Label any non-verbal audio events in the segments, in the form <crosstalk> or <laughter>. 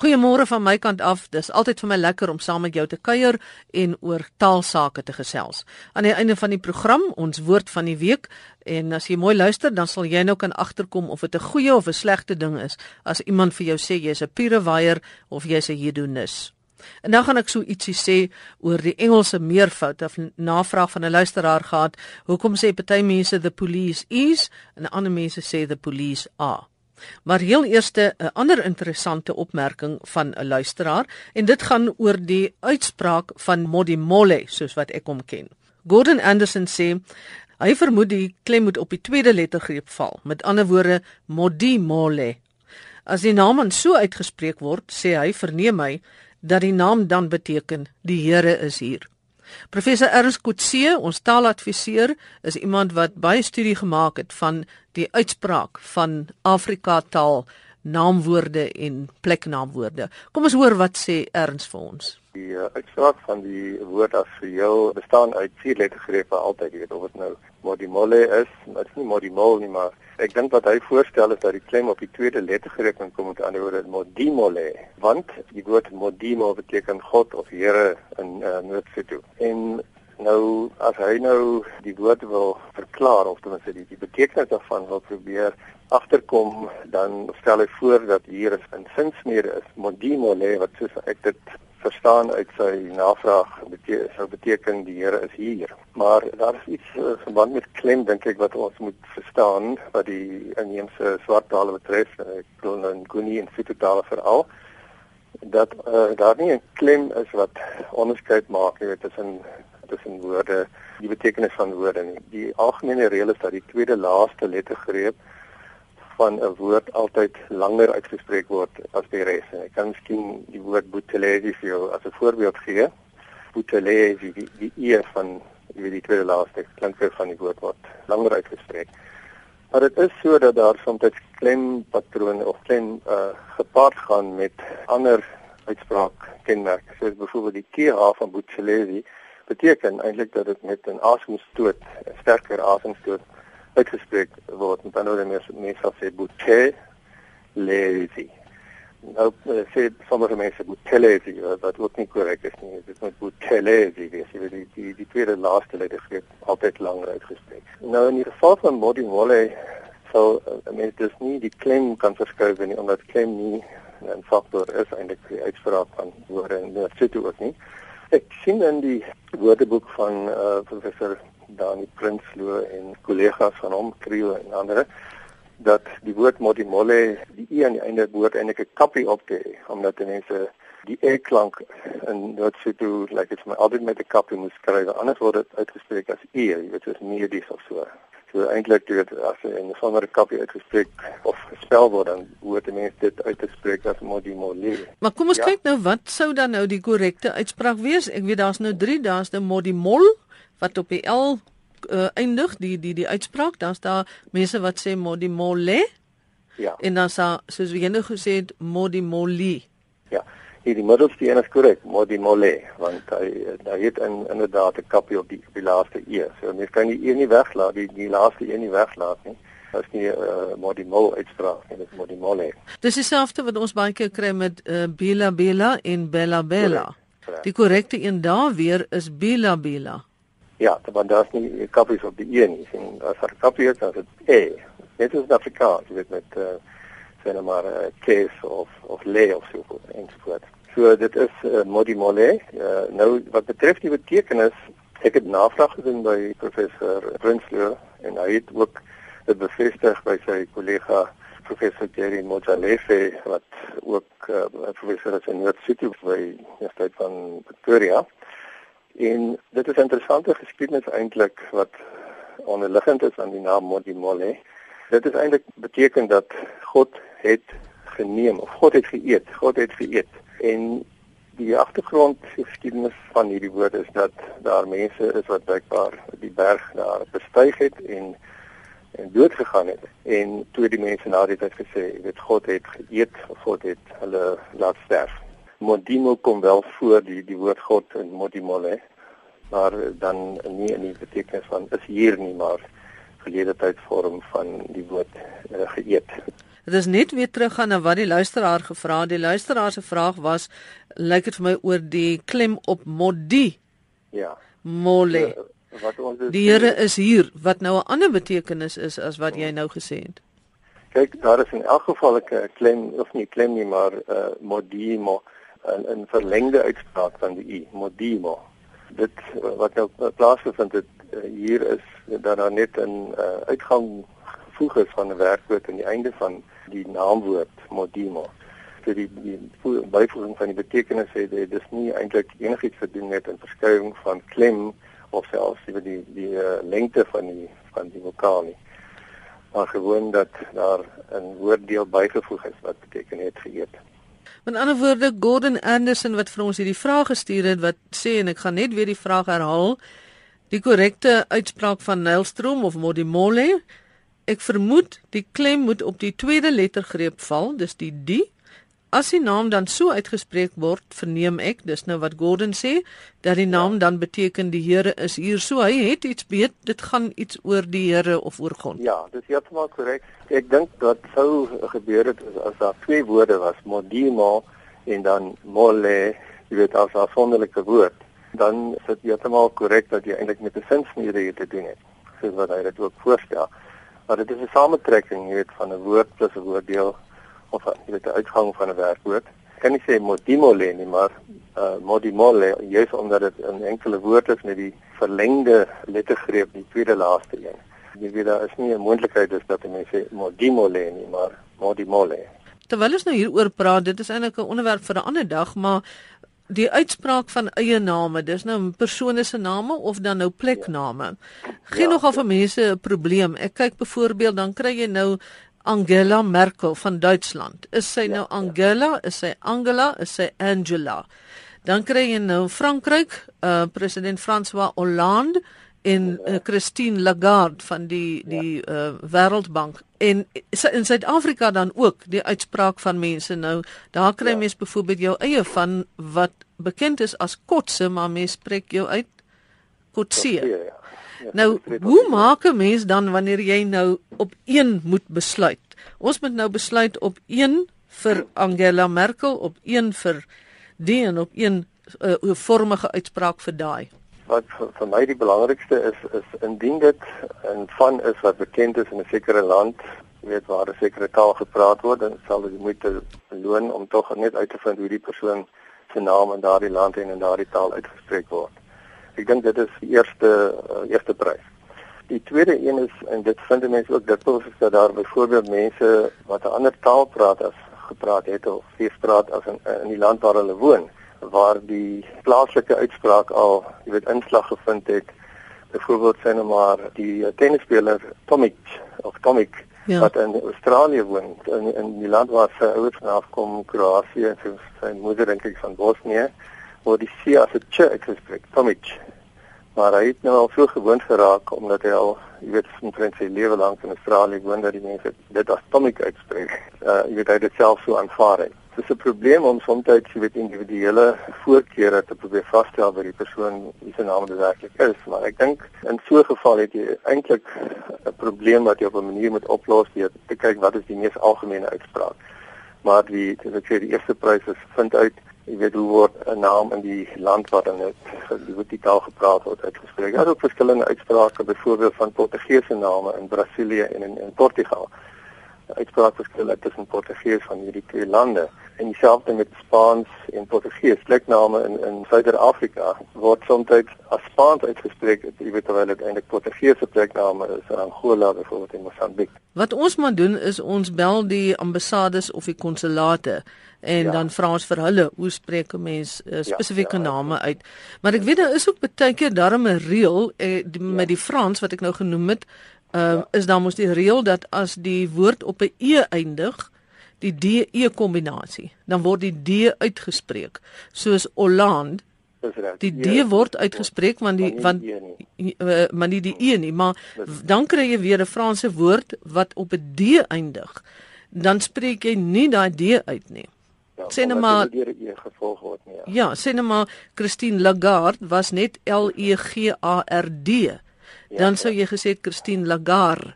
Goeiemôre van my kant af. Dis altyd vir my lekker om saam met jou te kuier en oor taalsake te gesels. Aan die einde van die program, ons woord van die week en as jy mooi luister, dan sal jy nou kan agterkom of dit 'n goeie of 'n slegte ding is as iemand vir jou sê jy's 'n pure waier of jy's 'n hedonis. En nou gaan ek so ietsie sê oor die Engelse meervoud of navraag van 'n luisteraar gehad. Hoekom sê party mense the police is en ander mense sê the police are? Maar heel eerste 'n ander interessante opmerking van 'n luisteraar en dit gaan oor die uitspraak van Modimolle soos wat ek hom ken. Gordon Anderson sê hy vermoed die klem moet op die tweede lettergreep val. Met ander woorde Modimolle. As die naam so uitgespreek word, sê hy verneem hy dat die naam dan beteken die Here is hier. Professor Ernst Kutse, ons taaladviseur, is iemand wat baie studie gemaak het van die uitspraak van Afrika taal naamwoorde en pleknaamwoorde. Kom ons hoor wat sê Ernst vir ons. Die uh, uitspraak van die woord as jou bestaan uit vier lettergrepe altyd, jy weet of dit nou modimolle is, dit is nie modimol nie, maar ek dink wat hy voorstel is dat die klem op die tweede lettergreep kan kom met ander woorde modimolle, want die woord modimo beteken God of Here in uh, Noord-Sotho. En nou as hy nou die woord wil verklaar of ten minste die, die betekenis daarvan wil probeer agterkom dan stel hy voor dat hier 'n sinsmede is modimolle wat soos ek dit verstaan uit sy navraag beteken sou beteken die Here is hier. Maar daar is iets uh, verband met klem dink ek wat ons moet verstaan wat die inheemse swart tale betref. Ek glo nou in Guni en Fitu tale veral dat uh, daar nie 'n klem is wat onderskeid maak nie tussen tussen woorde, die betekenis van woorde nie. Die algemene reël is dat die tweede laaste lettergreep van 'n woord altyd langer uitgespreek word as die res. Ek kan miskien die woord boetelesi vir jou as 'n voorbeeld gee. Boetelesi, die die e van jy weet die tweede laaste klanke van die woord word langer uitgespreek. Maar dit is so dat daar soms klempatrone of klein uh, gepaard gaan met ander uitspraak kenmerke. Soos byvoorbeeld die th van boetelesi beteken eintlik dat dit met 'n asemstoot, 'n sterker asemstoot uitgespreek word. Met ander woorde mense mense sê boete lazy. Nou eh, sê sommige mense boete lazy, wat ook nie korrek is nie. Dit moet boete lazy wees. Weet die die, die tweede laaste letter gee altyd langer uitgespreek. Nou in die geval van Modi Molle sou uh, mense dus nie die klem kan verskuif nie omdat klem nie 'n faktor is eintlik die uitspraak van woorde en dit sit ook nie. Ek sien in die woordeboek van uh, professor Dani Prinsloo en kollegas van hom Krio en ander dat die woord modimolle die e aan die einde woord eintlik 'n kappie op te omdat die mense die e klank in Noord-Sotho like dit my altyd met 'n kappie moet skryf anders word dit uitgespreek as e jy weet soos medies of so. So eintlik dit as 'n sonder kappie uitgespreek of gespel word dan hoort die mense dit uit te spreek as modimolle. Maar kom ons ja. kyk nou wat sou dan nou die korrekte uitspraak wees? Ek weet daar's nou 3 daar's die modimol wat op die L uh, eindig die die die uitspraak dan's daar mense wat sê modimolle ja. En dan sa soos wie nou gesê het modimoli. Ja. Hier die middelste een is korrek modimolle want hy hy het in inderdaad 'n kappie op die op die laaste e. So mens kan die e nie weglaat die die laaste e nie weglaat nie. As nie uh, modimol uitspraak en dit modimolle dis dieselfde wat ons baie keer kry met uh, bila bila en bella bella Correct. Die korrekte een daar weer is bila bila. Ja, want daar's nie kappies op die e nie. Sien, as daar kappie is, dan is dit e. Dit is Afrikaans, jy weet met uh sien maar uh, kees of of le of so en so voort. So dit is uh, modimolle. Uh, nou wat betref die betekenis, ek het navraag gedoen by professor Prinsloo en hy het ook dit bevestig by sy kollega professor Jerry Mojalefe wat ook uh, professor is in Noord-City by die Universiteit van Pretoria. En dit is 'n interessante geskiedenis eintlik wat onderliggend is aan die naam Modimolle. Dit is eintlik beteken dat God het geneem of God het geëet, God het geëet. En die agtergrond geskiedenis van hierdie woord is dat daar mense is wat blykbaar die berg daar bestyg het en en dood gegaan het. En toe die mense na dit het gesê, dit God het geëet God het hulle laat sterf. Modimo kom wel voor die die woord God in Modimolle maar dan nie in die betekenis van is hier nie maar verlede tyd vorm van die woord uh, geëet. Dit is net weer terug gaan na wat die luisteraar gevra het. Die luisteraar se vraag was lyk dit vir my oor die klem op modi. Ja. Mole. Uh, wat ons is, die Here is hier wat nou 'n ander betekenis is as wat jy nou gesê het. Kyk, daar is in elk geval 'n klem of nie klem nie, maar uh modimo 'n 'n verlengde uitspraak van die i, modimo. Dit wat nou plaasgevind het uh, hier is dat daar net 'n uh, uitgang gevoeg is van 'n werkwoord aan die einde van die naamwoord modimo. So die, die byvoeging van die betekenis sê dit dis nie eintlik enigiets te doen met 'n verskuiwing van klem of selfs die die, die uh, lengte van die van die vokaal nie. Maar gewoon dat daar 'n woorddeel bygevoeg is wat beteken het geëet. Met ander woorde Gordon Anderson wat vir ons hierdie vraag gestuur het wat sê en ek gaan net weer die vraag herhaal. Die korrekte uitspraak van Nylstroom of Modimole Ek vermoed die klem moet op die tweede lettergreep val, dis die die. As die naam dan so uitgespreek word, verneem ek, dis nou wat Gordon sê, dat die naam ja. dan beteken die Here is hier. So hy het iets weet, dit gaan iets oor die Here of oor God. Ja, dis heeltemal korrek. Ek dink dat sou gebeur het as daar twee woorde was, modimo en dan mole, jy weet as 'n sonderlike woord, dan is dit heeltemal korrek dat jy eintlik met 'n sinsnede hier te doen het, soos wat hy dit ook voorstel maar dit is 'n samentrekking, jy weet, van 'n woord plus 'n woorddeel of jy weet 'n uitgang van 'n werkwoord. Kan nie sê modimole nie, maar uh modimole, juist omdat dit 'n enkele woord is met die verlengde lettergreep, die tweede laaste een. Jy weet daar is nie 'n moontlikheid dus dat mense sê modimole nie, maar modimole. Terwyl ons nou hieroor praat, dit is eintlik 'n onderwerp vir 'n ander dag, maar die uitspraak van eie name, dis nou persone se name of dan nou plekname. Geen ja. nogal vir mense 'n probleem. Ek kyk byvoorbeeld dan kry jy nou Angela Merkel van Duitsland. Is sy ja, nou ja. Angela, ja. is sy Angela, is sy Angela? Dan kry jy nou Frankryk, uh president François Hollande en uh, Christine Lagarde van die die uh, Wêreldbank en in Suid-Afrika dan ook die uitspraak van mense nou daar kry ja. mens byvoorbeeld jou eie van wat bekend is as kotse maar mens spreek jou uit kotse ja. Ja. Nou hoe maak 'n mens dan wanneer jy nou op een moet besluit ons moet nou besluit op een vir Angela Merkel op een vir die en op een 'n uh, vormige uitspraak vir daai wat vir, vir my die belangrikste is is indien dit 'n van is wat bekend is in 'n sekere land, weet waar 'n sekere taal gepraat word, dan sal dit moeite loon om tog net uit te vind hoe die persoon se naam in daardie land en in daardie taal uitgespreek word. Ek dink dit is die eerste uh, eerste prys. Die tweede een is en dit vind mense ook pos is dat daar byvoorbeeld mense wat 'n ander taal praat as gepraat het of steeds praat as in, in die land waar hulle woon waar die plaaslike uitspraak al, jy weet, inslag gevind het. Byvoorbeeld sê nou maar die tennisspeler Tomic of Tomic ja. wat in Australië woon, in in die land waar sy ouers vandaan kom, Kroasie en sy, sy moeder dink ek van Bosnië, waar die C as 'n ch uitgespreek, Tomic. Maar hy het nou al so gewoond geraak omdat hy al, jy weet, omtrent sy lewe lank in Australië woon dat die mense dit as Tomic uitspreek. Uh jy weet hy het dit self so aanvaar. Het dis 'n probleem om soms weet individuele voorkeure te probeer vasstel by die persoon wie se naam dit werklik is, maar ek dink in so 'n geval het jy eintlik 'n probleem wat jy op 'n manier moet oplos deur te kyk wat is die mees algemene uitspraak. Maar die ek sê die eerste prys is vind uit jy weet hoe word 'n naam in die land waar dan die word die taal gepraat word uitgespreek. Daar is ook verskillende uitsprake byvoorbeeld van Portugese name in Brasilië en in, in Portugal uitspraakverskille tussen Portugees van hierdie twee lande en dieselfde met Spaans en Portugees. Plekname in in Suider-Afrika word soms as Spaans uitgespreek, jy weet terwyl dit eintlik Portugese plekname is in Angola byvoorbeeld en Mosambiek. Wat ons moet doen is ons bel die ambassades of die konsulate en ja. dan vra ons vir hulle hoe spreek 'n mens uh, spesifieke ja, ja, name uit. Maar ek weet daar is ook baie keer daarom 'n reël eh, die, ja. met die Frans wat ek nou genoem het, uh, ja. is dan mos die reël dat as die woord op 'n e eindig, die de kombinasie, dan word die d uitgespreek. Soos Holland Die D ja, word uitgespreek want die want uh, maar nie die E nie, maar dan kry jy weer 'n Franse woord wat op 'n D eindig. Dan spreek jy nie daai D uit nie. Ja, sê net maar die E gevolg word nie. Ja, ja sê net maar Christine Lagarde was net L E G A R D. Ja, dan sou jy gesê Christine Lagarde.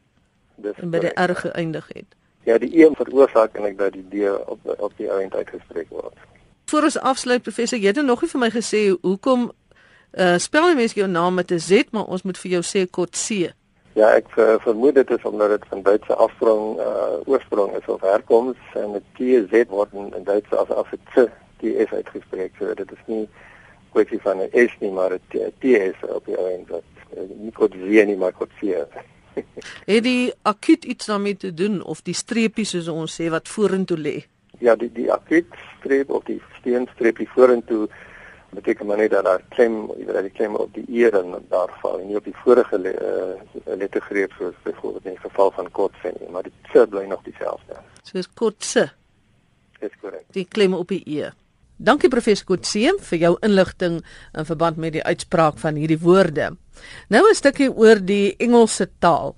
Dis by die R geëindig het. Ja, die E veroorsaak en ek dat die D op op die eind uitgespreek word. Voor ons afsluit professor, jy het nog nie vir my gesê hoekom uh spel jy mens jou naam met 'n Z, maar ons moet vir jou sê kort C. Ja, ek uh, vermoed dit is omdat dit van Duitse afsprong uh oorsprong is of herkoms en dit TZ word in, in Duits as as dit die S uitgespreek. So dit is nie kwessie van 'n S nie, maar 'n TS op die eind wat nie kort Z nie, maar kort C. <laughs> het die akut iets daarmee te doen of die streepies soos ons sê wat vorentoe lê? Ja, die die akut streep of die steenstreepie vorentoe beteken maar net dat daar klem, jy weet die klem op die eer en daar val en nie op die vorige le, uh, lettergreep soos byvoorbeeld in die geval van kotse nie, maar die se bly nog dieselfde. Soos kotse. Dis korrek. Die klem op die eer. Dankie professor Kotseem vir jou inligting in verband met die uitspraak van hierdie woorde. Nou 'n stukkie oor die Engelse taal.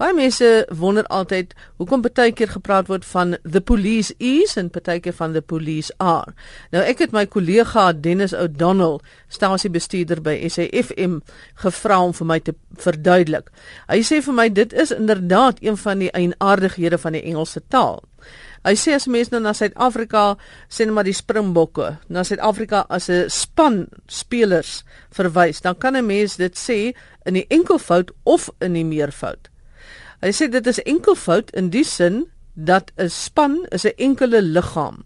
Baie mense wonder altyd hoekom baie keer gepraat word van the police is en baie keer van the police are. Nou ek het my kollega Dennis O'Donnell, stasiebestuurder by SAFM, gevra om vir my te verduidelik. Hy sê vir my dit is inderdaad een van die eienaardighede van die Engelse taal. Hy sê as mense nou na Suid-Afrika sê net maar die Springbokke, na Suid-Afrika as 'n span spelers verwys, dan kan 'n mens dit sê in die enkelvoud of in die meervoud. Hy sê dit is enkelvoud in die sin dat 'n span is 'n enkele liggaam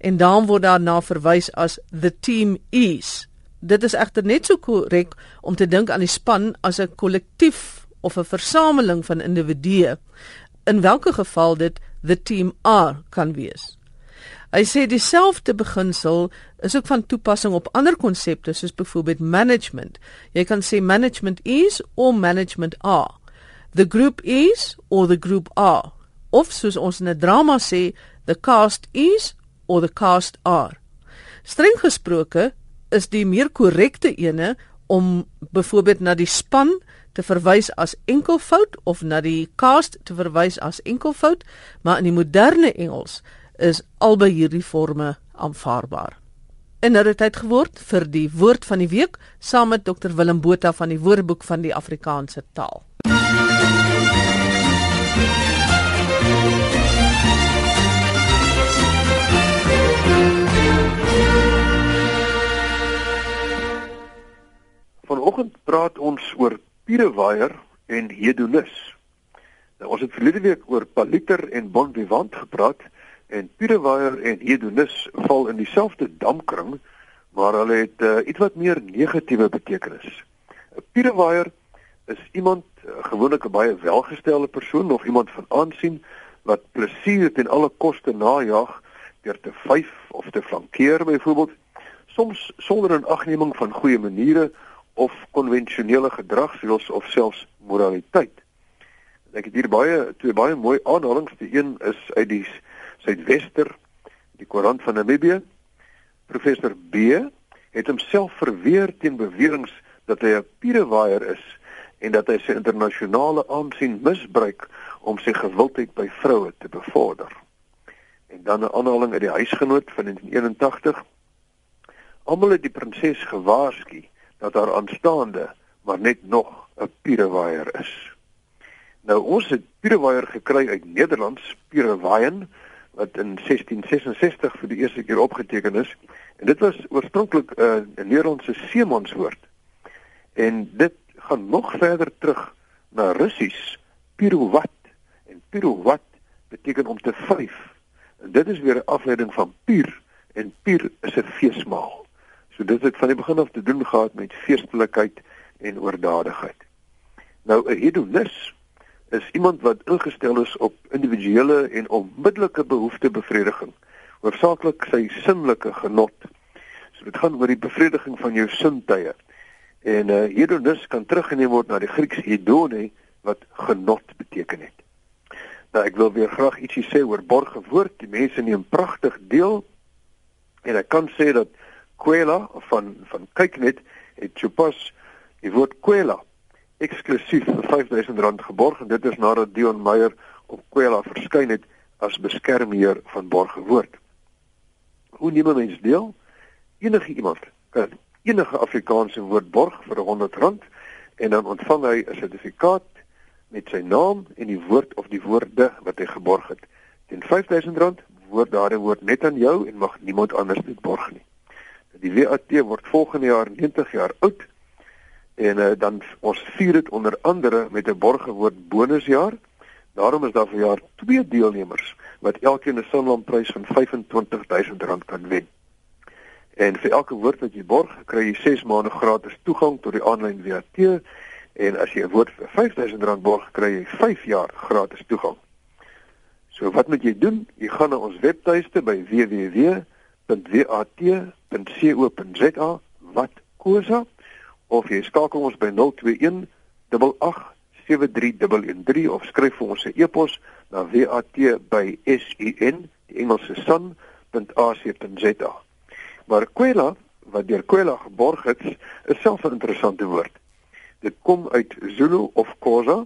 en dan word daarna verwys as the team is. Dit is egter net so korrek om te dink aan die span as 'n kollektief of 'n versameling van individue in watter geval dit the team are kan wees. Hy sê dieselfde beginsel is ook van toepassing op ander konsepte soos byvoorbeeld management. Jy kan sê management is of management are. The group is or the group are. Of soos ons in 'n drama sê, the cast is or the cast are. Streng gesproke is die meer korrekte ene om byvoorbeeld na die span te verwys as enkelvoud of na die cast te verwys as enkelvoud, maar in die moderne Engels is albei hierdie forme aanvaarbaar. En nou het dit geword vir die woord van die week saam met Dr Willem Botha van die Woordeboek van die Afrikaanse taal. Vanoggend praat ons oor Pierewaier en Hedonus. Nou ons het verlede week oor Paliter en Bon Vivant gepraat en Pierewaier en Hedonus val in dieselfde damkring, maar hulle het uh, iets wat meer negatiewe betekenis. Pierewaier is iemand uh, gewoonlik 'n baie welgestelde persoon of iemand van aansien wat plesier ten alle koste najag deur te vyf of te flankeer byvoorbeeld soms sonder 'n agneming van goeie maniere of konvensionele gedragsreëls of selfs moraliteit. Ek het hier baie twee baie mooi aanhalinge. Die een is uit die Suidwester, die Koran van Namibië. Professor B het homself verweer teen beweringe dat hy 'n pierewaier is en dat hy sy internasionale aansien misbruik om sy gewildheid by vroue te bevorder. En dan 'n aanhaling uit die huisgenoot van 1981. Almal het die prinses gewaarsku dat haar aanstaande maar net nog 'n pierewaier is. Nou ons het pierewaier gekry uit Nederlands, pierewaien wat in 1666 vir die eerste keer opgeteken is en dit was oorspronklik 'n uh, Nederlandse seemanswoord. En dit gaan nog verder terug na Russies, pirovat en pirovat beteken om te vyf. En dit is weer 'n afleiding van pier en pier is 'n feesmaal. So dit het van die begin af te doen gehad met feestelikheid en oordadigheid. Nou 'n hedonist is iemand wat ingestel is op individuele en onmiddellike behoeftebevrediging, hoofsaaklik sy sinnelike genot. So dit gaan oor die bevrediging van jou sintuie. En uh, hedonist kan teruggeneem word na die Grieks hedone wat genot beteken het. Nou ek wil weer graag ietsie sê oor borgewoord. Die mense neem pragtig deel en ek kan sê dat Kwela van van Kyknet het sopas die woord Kwela eksklusief vir R5000 geborg en dit is nadat Dion Meyer op Kwela verskyn het as beskermheer van borgewoord. Hoe neem mense deel? Enige iemand kan enige Afrikaanse woord borg vir R100 en dan ontvang hy 'n sertifikaat met sy naam en die woord of die woorde wat hy geborg het. Teen R5000 word daardie woord net aan jou en mag niemand anders dit borg nie. Die WAT word volgende jaar 90 jaar oud en uh, dan ons vier dit onder andere met 'n borgewoord bonusjaar. Daarom is daar vir jaar twee deelnemers wat elkeen 'n Sanlamprys van R25000 kan wen. En vir elke woord wat jy borg, kry jy 6 maande gratis toegang tot die aanlyn WAT en as jy 'n woord vir R5000 borg, kry jy 5 jaar gratis toegang. So wat moet jy doen? Jy gaan na ons webtuiste by www.wat.co.za wat kosa of jy skakel ons by 021 87313 of skryf vir ons 'n e-pos na wat@sun die Engelse sun.ac.za. Maar Kwela wat deur Kwela geborg is, is self 'n interessante woord. Dit kom uit Zulu of Khoza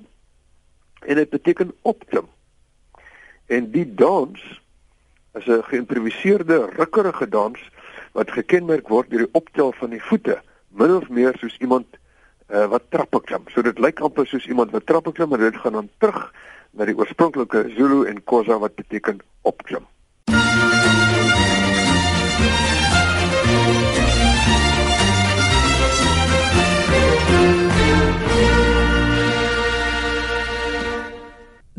en dit beteken opklim. En die dans is 'n geïmproviseerde rukkerige dans wat gekenmerk word deur die optel van die voete, min of meer soos iemand uh, wat trappe klim. So dit lyk amper soos iemand wat trappe klim, maar dit gaan dan terug na die oorspronklike Zulu en Khoza wat beteken opklim.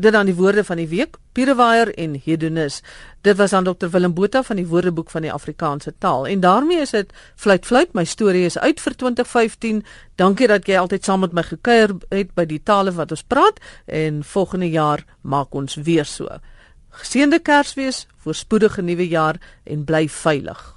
Dit dan die woorde van die week, Pierewaier en Hedonis. Dit was aan Dr Willem Botha van die Woordeboek van die Afrikaanse taal. En daarmee is dit fluit fluit, my storie is uit vir 2015. Dankie dat jy altyd saam met my gekuier het by die tale wat ons praat en volgende jaar maak ons weer so. Geseënde Kersfees, voorspoedige nuwe jaar en bly veilig.